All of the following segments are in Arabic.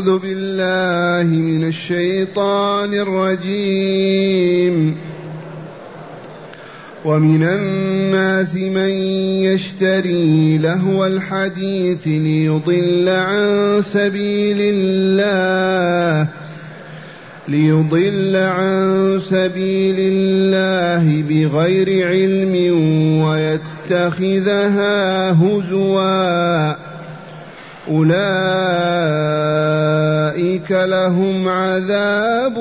أعوذ بالله من الشيطان الرجيم. ومن الناس من يشتري لهو الحديث ليضل عن سبيل الله ليضل عن سبيل الله بغير علم ويتخذها هزوا. أولئك لهم عذاب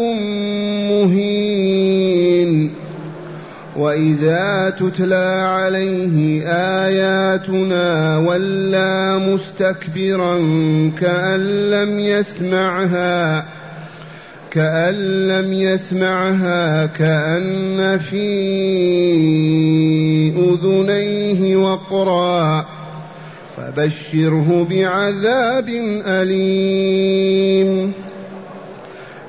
مهين. وإذا تتلى عليه آياتنا ولى مستكبرا كأن لم يسمعها كأن لم يسمعها كأن في أذنيه وقرا. فبشره بعذاب أليم.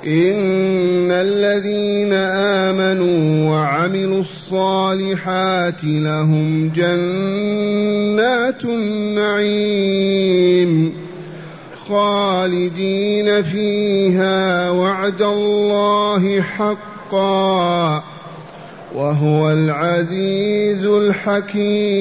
إن الذين آمنوا وعملوا الصالحات لهم جنات النعيم. خالدين فيها وعد الله حقا وهو العزيز الحكيم.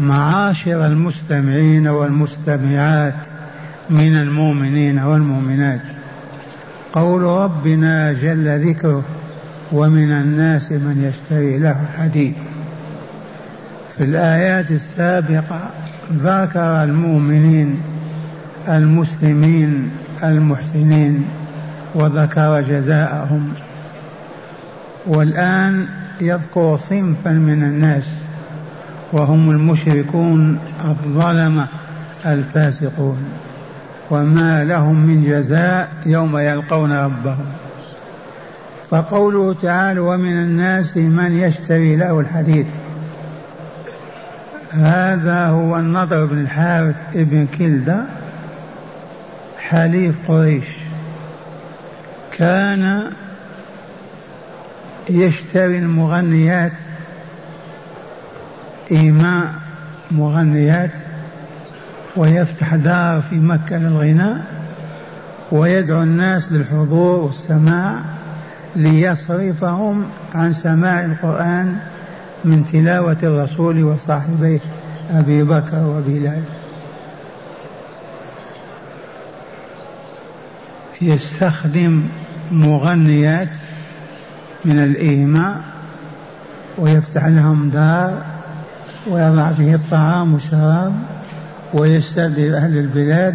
معاشر المستمعين والمستمعات من المؤمنين والمؤمنات. قول ربنا جل ذكره ومن الناس من يشتري له الحديث في الآيات السابقة ذكر المؤمنين المسلمين المحسنين وذكر جزاءهم. والآن يذكر صنفا من الناس. وهم المشركون الظلمة الفاسقون وما لهم من جزاء يوم يلقون ربهم. فقوله تعالى ومن الناس من يشتري له الحديث هذا هو النضر بن الحارث ابن كلدة حليف قريش. كان يشتري المغنيات إيماء مغنيات ويفتح دار في مكة للغناء ويدعو الناس للحضور والسماع ليصرفهم عن سماع القرآن من تلاوة الرسول وصاحبيه أبي بكر وبلال. يستخدم مغنيات من الإيماء ويفتح لهم دار ويضع فيه الطعام والشراب ويستدعي أهل البلاد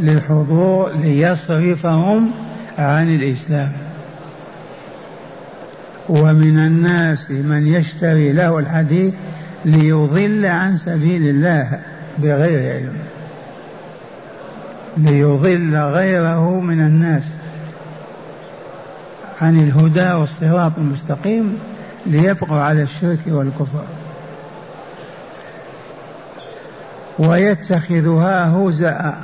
للحضور ليصرفهم عن الإسلام. ومن الناس من يشتري له الحديث ليضل عن سبيل الله بغير علم. ليضل غيره من الناس عن الهدى والصراط المستقيم ليبقوا على الشرك والكفر. ويتخذها هزءا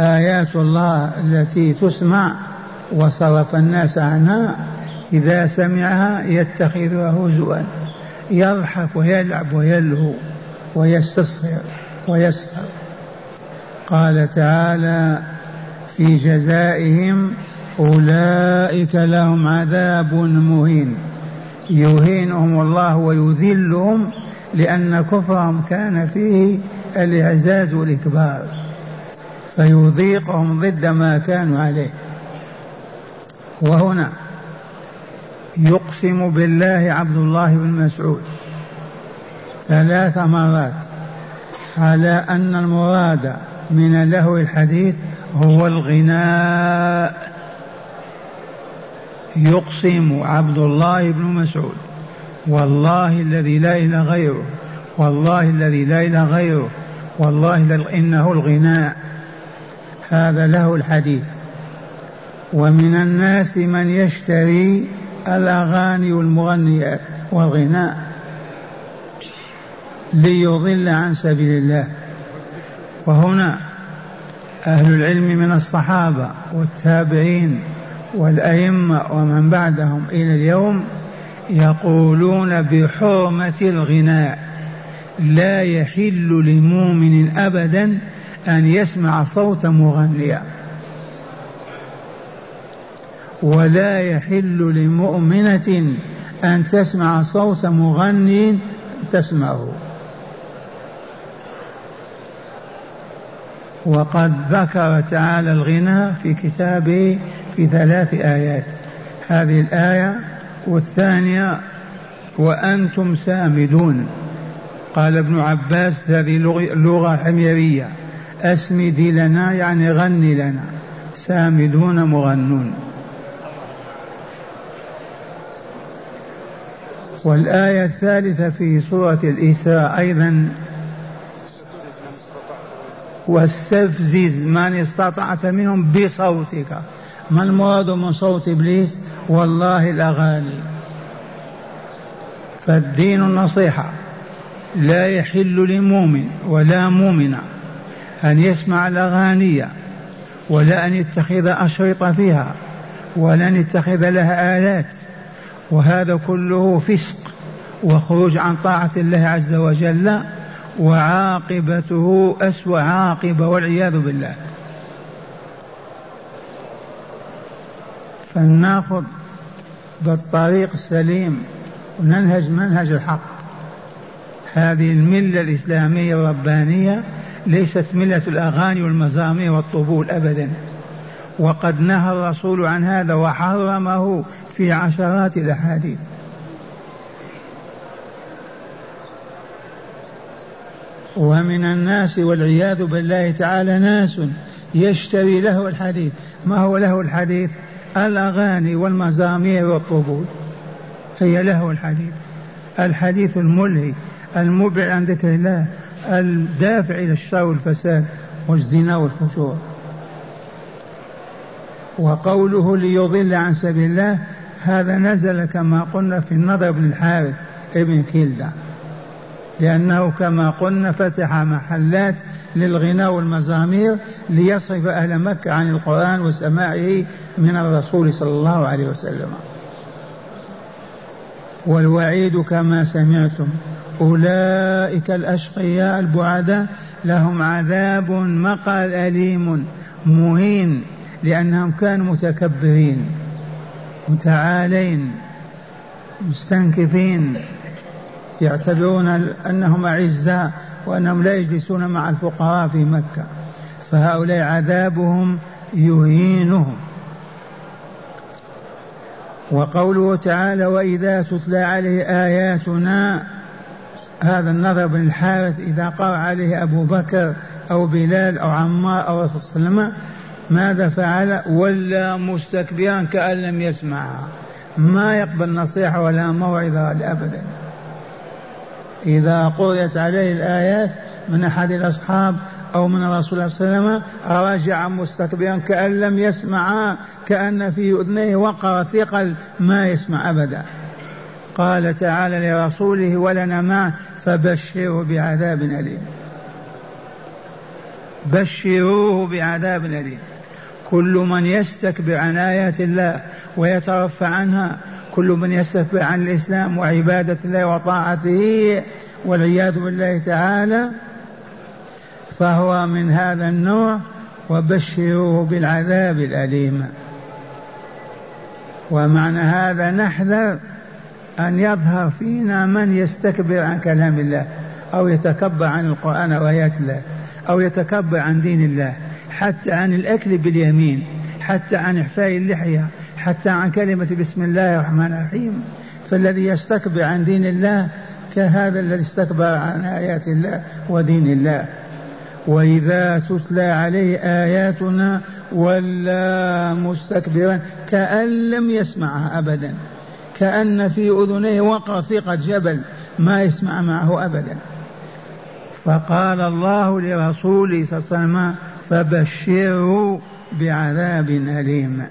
آيات الله التي تسمع وصرف الناس عنها إذا سمعها يتخذها هزوا يضحك ويلعب ويلهو ويستصغر ويسخر. قال تعالى في جزائهم أولئك لهم عذاب مهين. يهينهم الله ويذلهم لأن كفرهم كان فيه الإعزاز والإكبار فيذيقهم ضد ما كانوا عليه. وهنا يقسم بالله عبد الله بن مسعود ثلاث مرات على أن المراد من لهو الحديث هو الغناء. يقسم عبد الله بن مسعود والله الذي لا إله غيره والله الذي لا إله غيره والله إنه الغناء. هذا له الحديث. ومن الناس من يشتري الأغاني والمغنيات والغناء ليضل عن سبيل الله. وهنا أهل العلم من الصحابة والتابعين والأئمة ومن بعدهم إلى اليوم يقولون بحرمة الغناء لا يحل لمؤمن أبدا أن يسمع صوت مغنيا. ولا يحل لمؤمنة أن تسمع صوت مغني تسمعه. وقد ذكر تعالى الغنى في كتابه في ثلاث آيات. هذه الآية والثانية وأنتم سامدون. قال ابن عباس هذه لغة حميرية. أسمدي لنا يعني غني لنا. سامدون مغنون. والآية الثالثة في سورة الإسراء أيضا. واستفزز من استطعت منهم بصوتك. ما المراد من صوت إبليس؟ والله الأغاني. فالدين النصيحة لا يحل لمؤمن ولا مؤمنة أن يسمع الأغاني ولا أن يتخذ أشرطة فيها ولا أن يتخذ لها آلات. وهذا كله فسق وخروج عن طاعة الله عز وجل وعاقبته أسوأ عاقبة والعياذ بالله. فلناخذ بالطريق السليم وننهج منهج الحق. هذه الملة الإسلامية الربانية ليست ملة الأغاني والمزامير والطبول أبدا. وقد نهى الرسول عن هذا وحرمه في عشرات الأحاديث. ومن الناس والعياذ بالله تعالى ناس يشتري له الحديث. ما هو له الحديث؟ الأغاني والمزامير والطبول. هي له الحديث. الحديث الملهي المبعد عن ذكر الله الدافع إلى الشر والفساد والزنا والفجور. وقوله ليضل عن سبيل الله هذا نزل كما قلنا في النضر بن الحارث ابن كلدة. لأنه كما قلنا فتح محلات للغناء والمزامير ليصرف أهل مكة عن القرآن وسماعه من الرسول صلى الله عليه وسلم. والوعيد كما سمعتم أولئك الأشقياء البعداء لهم عذاب مقال أليم مهين لأنهم كانوا متكبرين متعالين مستنكفين يعتبرون أنهم أعزاء وأنهم لا يجلسون مع الفقراء في مكة. فهؤلاء عذابهم يهينهم. وقوله تعالى وإذا تتلى عليه آياتنا هذا النظر بن الحارث إذا قرأ عليه أبو بكر أو بلال أو عمار أو رسول الله ماذا فعل؟ ولا مستكبرا كأن لم يسمعها ما يقبل نصيحة ولا موعظة أبدا إذا قرأت عليه الآيات من أحد الأصحاب أو من الرسول صلى الله عليه وسلم رجع مستكبرا كأن لم يسمع كأن في أذنيه وقر ثقل ما يسمع أبدا. قال تعالى لرسوله ولنا معه فبشره بعذاب أليم. بشروه بعذاب أليم. كل من يستكبر عن آيات الله ويترفع عنها كل من يستكبر عن الإسلام وعبادة الله وطاعته والعياذ بالله تعالى فهو من هذا النوع وبشروه بالعذاب الأليم. ومعنى هذا نحذر أن يظهر فينا من يستكبر عن كلام الله أو يتكبر عن القرآن الله أو يتكبر عن دين الله حتى عن الأكل باليمين حتى عن إحفاء اللحية حتى عن كلمة بسم الله الرحمن الرحيم. فالذي يستكبر عن دين الله كهذا الذي استكبر عن آيات الله ودين الله. وإذا تتلى عليه آياتنا ولا مستكبرا كأن لم يسمعها أبدا. كأن في أذنيه وقع ثقة جبل ما يسمع معه أبدا. فقال الله لرسوله صلى الله عليه وسلم فبشره بعذاب أليم.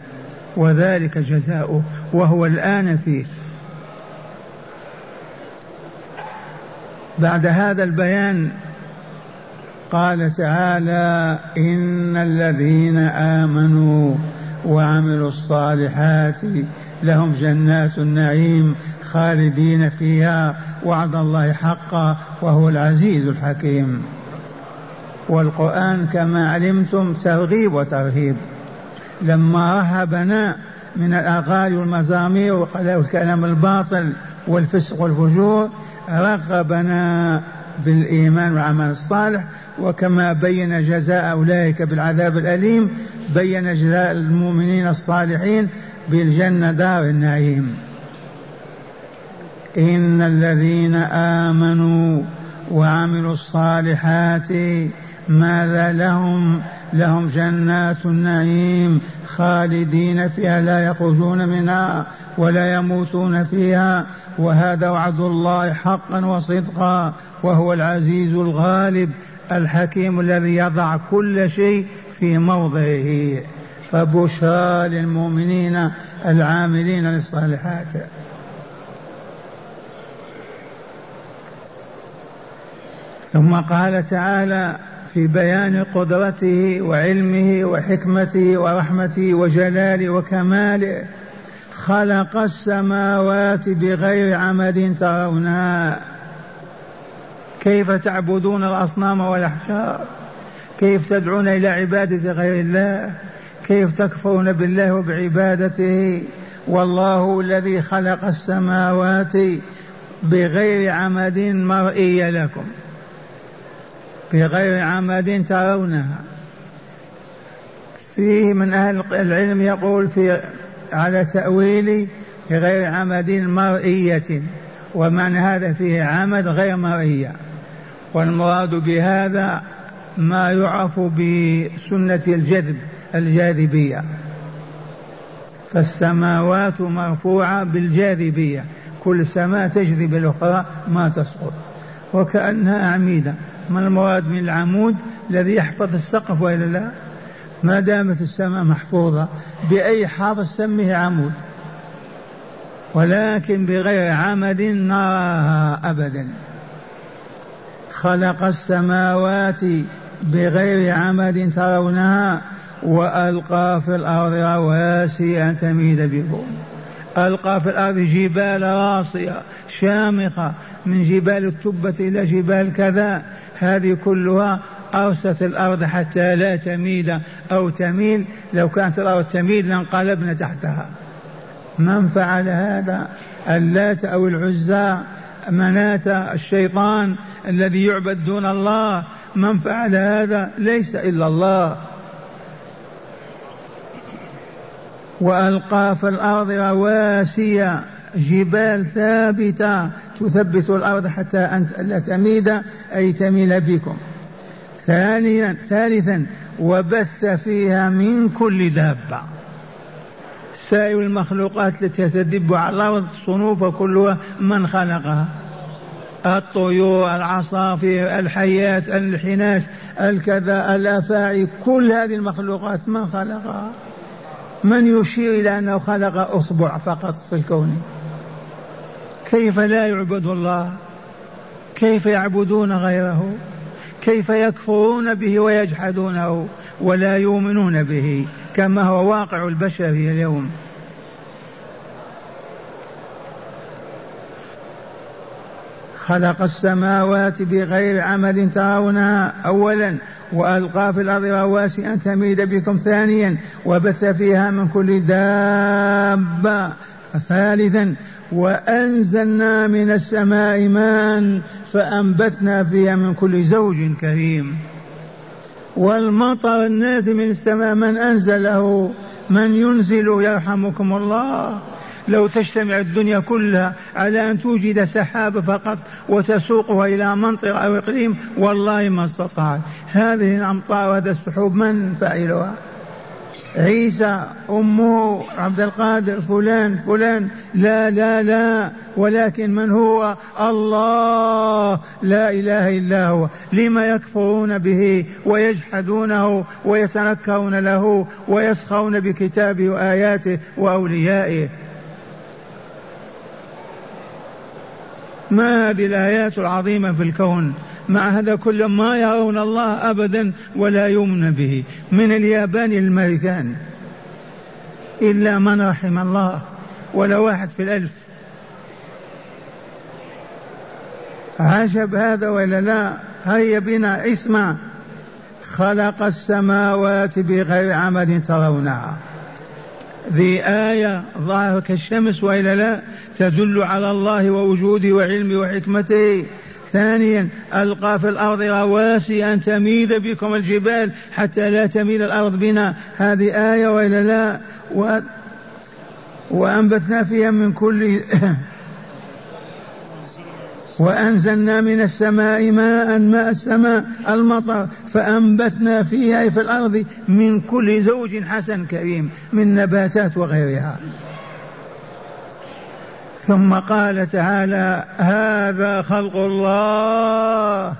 وذلك جزاؤه وهو الآن فيه. بعد هذا البيان قال تعالى إن الذين آمنوا وعملوا الصالحات لهم جنات النعيم خالدين فيها وعد الله حقا وهو العزيز الحكيم. والقرآن كما علمتم ترغيب وترهيب. لما رهبنا من الأغاني والمزامير والكلام الباطل والفسق والفجور رغبنا بالإيمان والعمل الصالح وكما بين جزاء أولئك بالعذاب الأليم بين جزاء المؤمنين الصالحين بالجنة دار النعيم. إن الذين آمنوا وعملوا الصالحات ماذا لهم؟ لهم جنات النعيم خالدين فيها لا يخرجون منها ولا يموتون فيها. وهذا وعد الله حقا وصدقا وهو العزيز الغالب. الحكيم الذي يضع كل شيء في موضعه فبشرى للمؤمنين العاملين للصالحات. ثم قال تعالى في بيان قدرته وعلمه وحكمته ورحمته وجلاله وكماله خلق السماوات بغير عمد ترونها. كيف تعبدون الأصنام والأحجار؟ كيف تدعون إلى عبادة غير الله؟ كيف تكفرون بالله وبعبادته؟ والله الذي خلق السماوات بغير عمد مرئي لكم. بغير عمد ترونها. فيه من أهل العلم يقول في على تأويل بغير عمد مرئية ومعنى هذا فيه عمد غير مرئية. والمراد بهذا ما يعرف بسنة الجذب الجاذبية. فالسماوات مرفوعة بالجاذبية. كل سماء تجذب الأخرى ما تسقط. وكأنها أعمدة ما المراد من العمود الذي يحفظ السقف وإلا لا؟ ما دامت السماء محفوظة بأي حرف سميه عمود؟ ولكن بغير عمد نراها أبدا. خلق السماوات بغير عمد ترونها وألقى في الأرض رواسي أن تميد بكم ألقى في الأرض جبال راسية شامخة من جبال التبة إلى جبال كذا. هذه كلها أرست الأرض حتى لا تميل أو تميل. لو كانت الأرض تميل لانقلبنا تحتها. من فعل هذا؟ اللات أو العزى مناة الشيطان الذي يعبد دون الله. من فعل هذا ليس إلا الله. وألقى في الأرض رواسي جبال ثابتة تثبت الأرض حتى أن لا تميد أي تميل بكم. ثانيا ثالثا وبث فيها من كل دابة. سائر المخلوقات التي تدب على الأرض صنوف كلها من خلقها. الطيور العصافير الحيات الحناش الكذا الأفاعي كل هذه المخلوقات من خلقها. من يشير إلى أنه خلق أصبع فقط في الكون؟ كيف لا يعبد الله؟ كيف يعبدون غيره؟ كيف يكفرون به ويجحدونه ولا يؤمنون به؟ كما هو واقع البشر اليوم. خلق السماوات بغير عمل ترونها اولا وألقى في الأرض رواسي أن تميد بكم ثانيا وبث فيها من كل دابة ثالثا وأنزلنا من السماء ماء فأنبتنا فيها من كل زوج كريم. والمطر النازل من السماء من أنزله من ينزل يرحمكم الله. لو تجتمع الدنيا كلها على أن توجد سحابة فقط وتسوقها إلى منطقة أو إقليم والله ما استطاعت هذه الأمطار وهذا السحوب من فاعلها؟ عيسى أمه عبد القادر فلان فلان. لا لا لا. ولكن من هو؟ الله. لا إله إلا هو. لما يكفرون به ويجحدونه ويتنكرون له ويسخرون بكتابه وآياته وأوليائه. ما هذه الآيات العظيمة في الكون؟ مع هذا كل ما يرون الله أبدا ولا يؤمن به. من اليابان للمريكان إلا من رحم الله. ولا واحد في الألف. عجب هذا ولا لا؟ هيا بنا اسمع. خلق السماوات بغير عمد ترونها. ذي آية ظاهرة كالشمس وإلا لا؟ تدل على الله ووجوده وعلمه وحكمته. ثانيا ألقى في الأرض رواسي أن تميد بكم الجبال حتى لا تميل الأرض بنا. هذه آية وإلا لا؟ و... وأنبتنا فيها من كل وأنزلنا من السماء ماء ماء السماء المطر. فأنبتنا فيها في الأرض من كل زوج حسن كريم من نباتات وغيرها. ثم قال تعالى هذا خلق الله.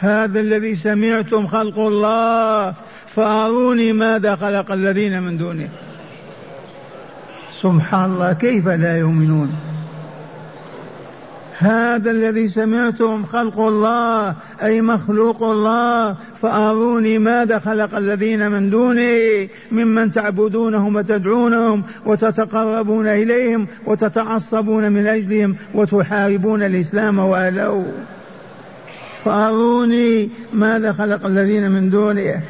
هذا الذي سمعتم خلق الله. فأروني ماذا خلق الذين من دونه. سبحان الله كيف لا يؤمنون؟ هذا الذي سمعتم خلق الله أي مخلوق الله. فأروني ماذا خلق الذين من دونه ممن تعبدونهم وتدعونهم وتتقربون إليهم وتتعصبون من أجلهم وتحاربون الإسلام وأهله. فأروني ماذا خلق الذين من دونه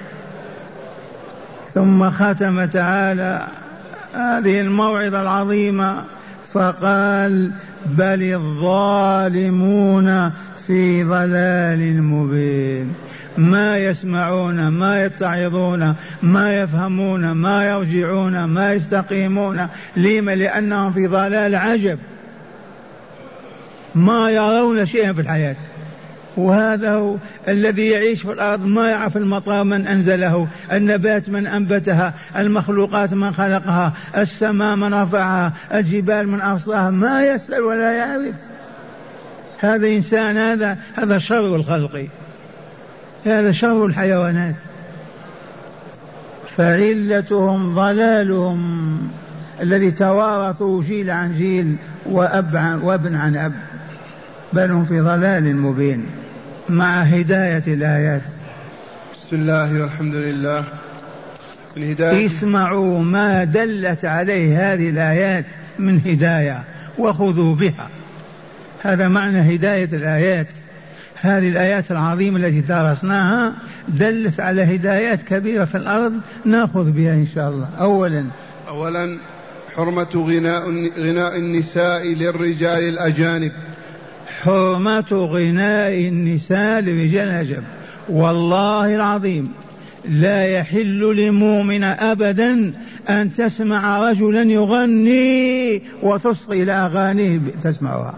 ثم ختم تعالى هذه الموعظة العظيمة فقال بل الظالمون في ضلال مبين. ما يسمعون ما يتعظون ما يفهمون ما يرجعون ما يستقيمون. لما لأنهم في ضلال عجب. ما يرون شيئا في الحياة. وهذا هو الذي يعيش في الأرض ما يعرف المطر من أنزله النبات من أنبتها المخلوقات من خلقها السماء من رفعها الجبال من أرصاها ما يسأل ولا يعرف. هذا إنسان هذا هذا شر الخلق. هذا شر الحيوانات. فعلتهم ضلالهم. الذي توارثوا جيل عن جيل وأب وابن عن أب. بل هم في ضلال مبين. مع هداية الآيات. بسم الله والحمد لله. الهداية اسمعوا ما دلت عليه هذه الآيات من هداية وخذوا بها. هذا معنى هداية الآيات. هذه الآيات العظيمة التي درسناها دلت على هدايات كبيرة في الأرض نأخذ بها إن شاء الله. أولا. أولا حرمة غناء غناء النساء للرجال الأجانب. حرمة غناء النساء لرجال العجب والله العظيم لا يحل لمؤمن أبدا أن تسمع رجلا يغني وتصغي إلى أغانيه تسمعها.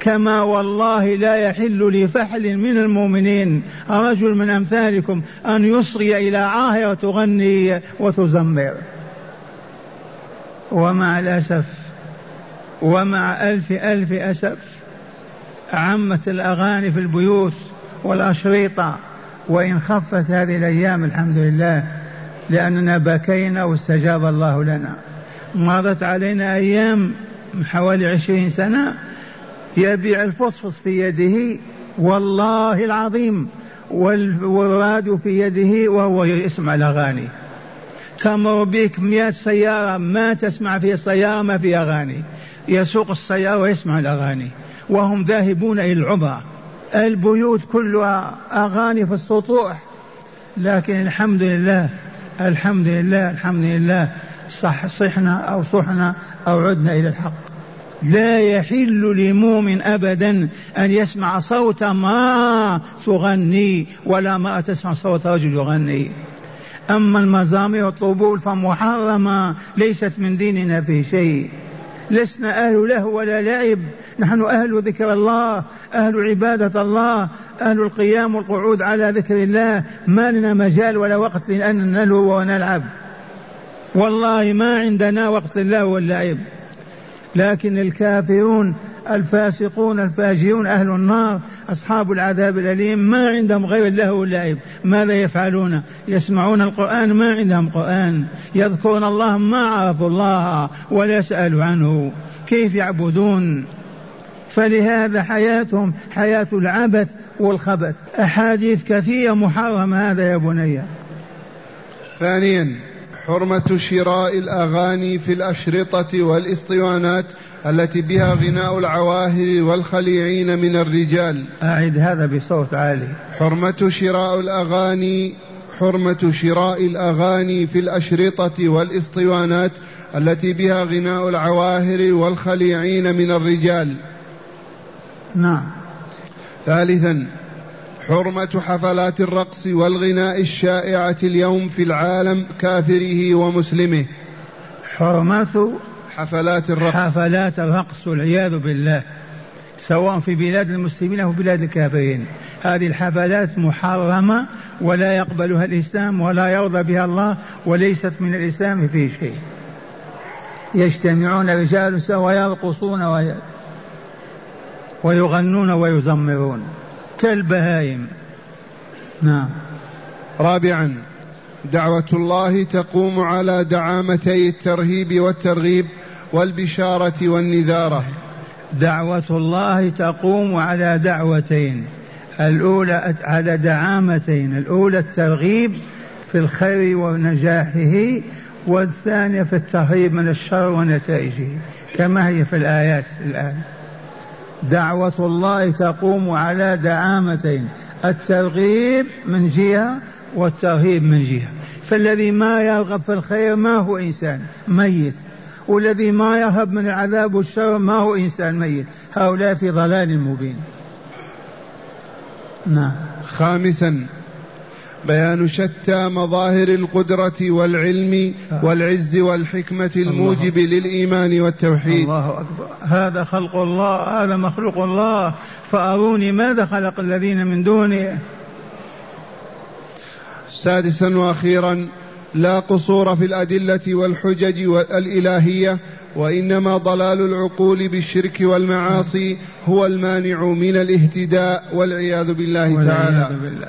كما والله لا يحل لفحل من المؤمنين رجل من أمثالكم أن يصغي إلى عاهرة وتغني وتزمر. ومع الأسف ومع ألف ألف أسف عمت الأغاني في البيوت والأشرطة وإن خفت هذه الأيام الحمد لله لأننا بكينا واستجاب الله لنا. مضت علينا أيام حوالي عشرين سنة يبيع الفصفص في يده والله العظيم والراديو في يده وهو يسمع الأغاني. تمر بك مئة سيارة ما تسمع في السيارة ما في أغاني. يسوق السيارة ويسمع الأغاني. وهم ذاهبون إلى العمرة البيوت كلها أغاني في السطوح. لكن الحمد لله الحمد لله الحمد لله صح صحنا أو صحنا أو عدنا إلى الحق. لا يحل لمؤمن أبدا أن يسمع صوت ما تغني ولا ما تسمع صوت رجل يغني. أما المزامير والطبول فمحرمة ليست من ديننا في شيء. لسنا أهل له ولا لعب. نحن أهل ذكر الله أهل عبادة الله أهل القيام والقعود على ذكر الله. ما لنا مجال ولا وقت لأن نلهو ونلعب. والله ما عندنا وقت لله واللعب. لكن الكافرون الفاسقون الفاجرون أهل النار أصحاب العذاب الأليم ما عندهم غير الله واللعب. ماذا يفعلون؟ يسمعون القرآن ما عندهم قرآن. يذكرون الله ما عرفوا الله ولا سألوا عنه. كيف يعبدون؟ فلهذا حياتهم حياة العبث والخبث. أحاديث كثيرة محرمة هذا يا بني. ثانيا حرمة شراء الأغاني في الأشرطة والإسطوانات التي بها غناء العواهر والخليعين من الرجال. أعد هذا بصوت عالي. حرمة شراء الأغاني حرمة شراء الأغاني في الأشرطة والإسطوانات التي بها غناء العواهر والخليعين من الرجال. نعم. ثالثا حرمة حفلات الرقص والغناء الشائعة اليوم في العالم كافره ومسلمه. حرمة حفلات الرقص. حفلات الرقص والعياذ بالله سواء في بلاد المسلمين أو بلاد الكافرين. هذه الحفلات محرمة ولا يقبلها الإسلام ولا يرضى بها الله وليست من الإسلام في شيء. يجتمعون رجال ويرقصون ويغنون ويزمرون. كالبهائم. نعم. رابعا دعوة الله تقوم على دعامتي الترهيب والترغيب والبشارة والنذارة. دعوة الله تقوم على دعوتين. الأولى على دعامتين الأولى الترغيب في الخير ونجاحه والثانية في الترهيب من الشر ونتائجه كما هي في الآيات الآن. دعوة الله تقوم على دعامتين الترغيب من جهة والترهيب من جهة. فالذي ما يرغب في الخير ما هو إنسان ميت. والذي ما يرهب من العذاب والشر ما هو إنسان ميت. هؤلاء في ضلال مبين. نعم. خامسا بيان شتى مظاهر القدرة والعلم والعز والحكمة الموجب للإيمان والتوحيد. الله أكبر. هذا خلق الله هذا مخلوق الله. فأروني ماذا خلق الذين من دونه سادسا وأخيرا لا قصور في الأدلة والحجج الإلهية وإنما ضلال العقول بالشرك والمعاصي هو المانع من الاهتداء والعياذ بالله تعالى. بالله.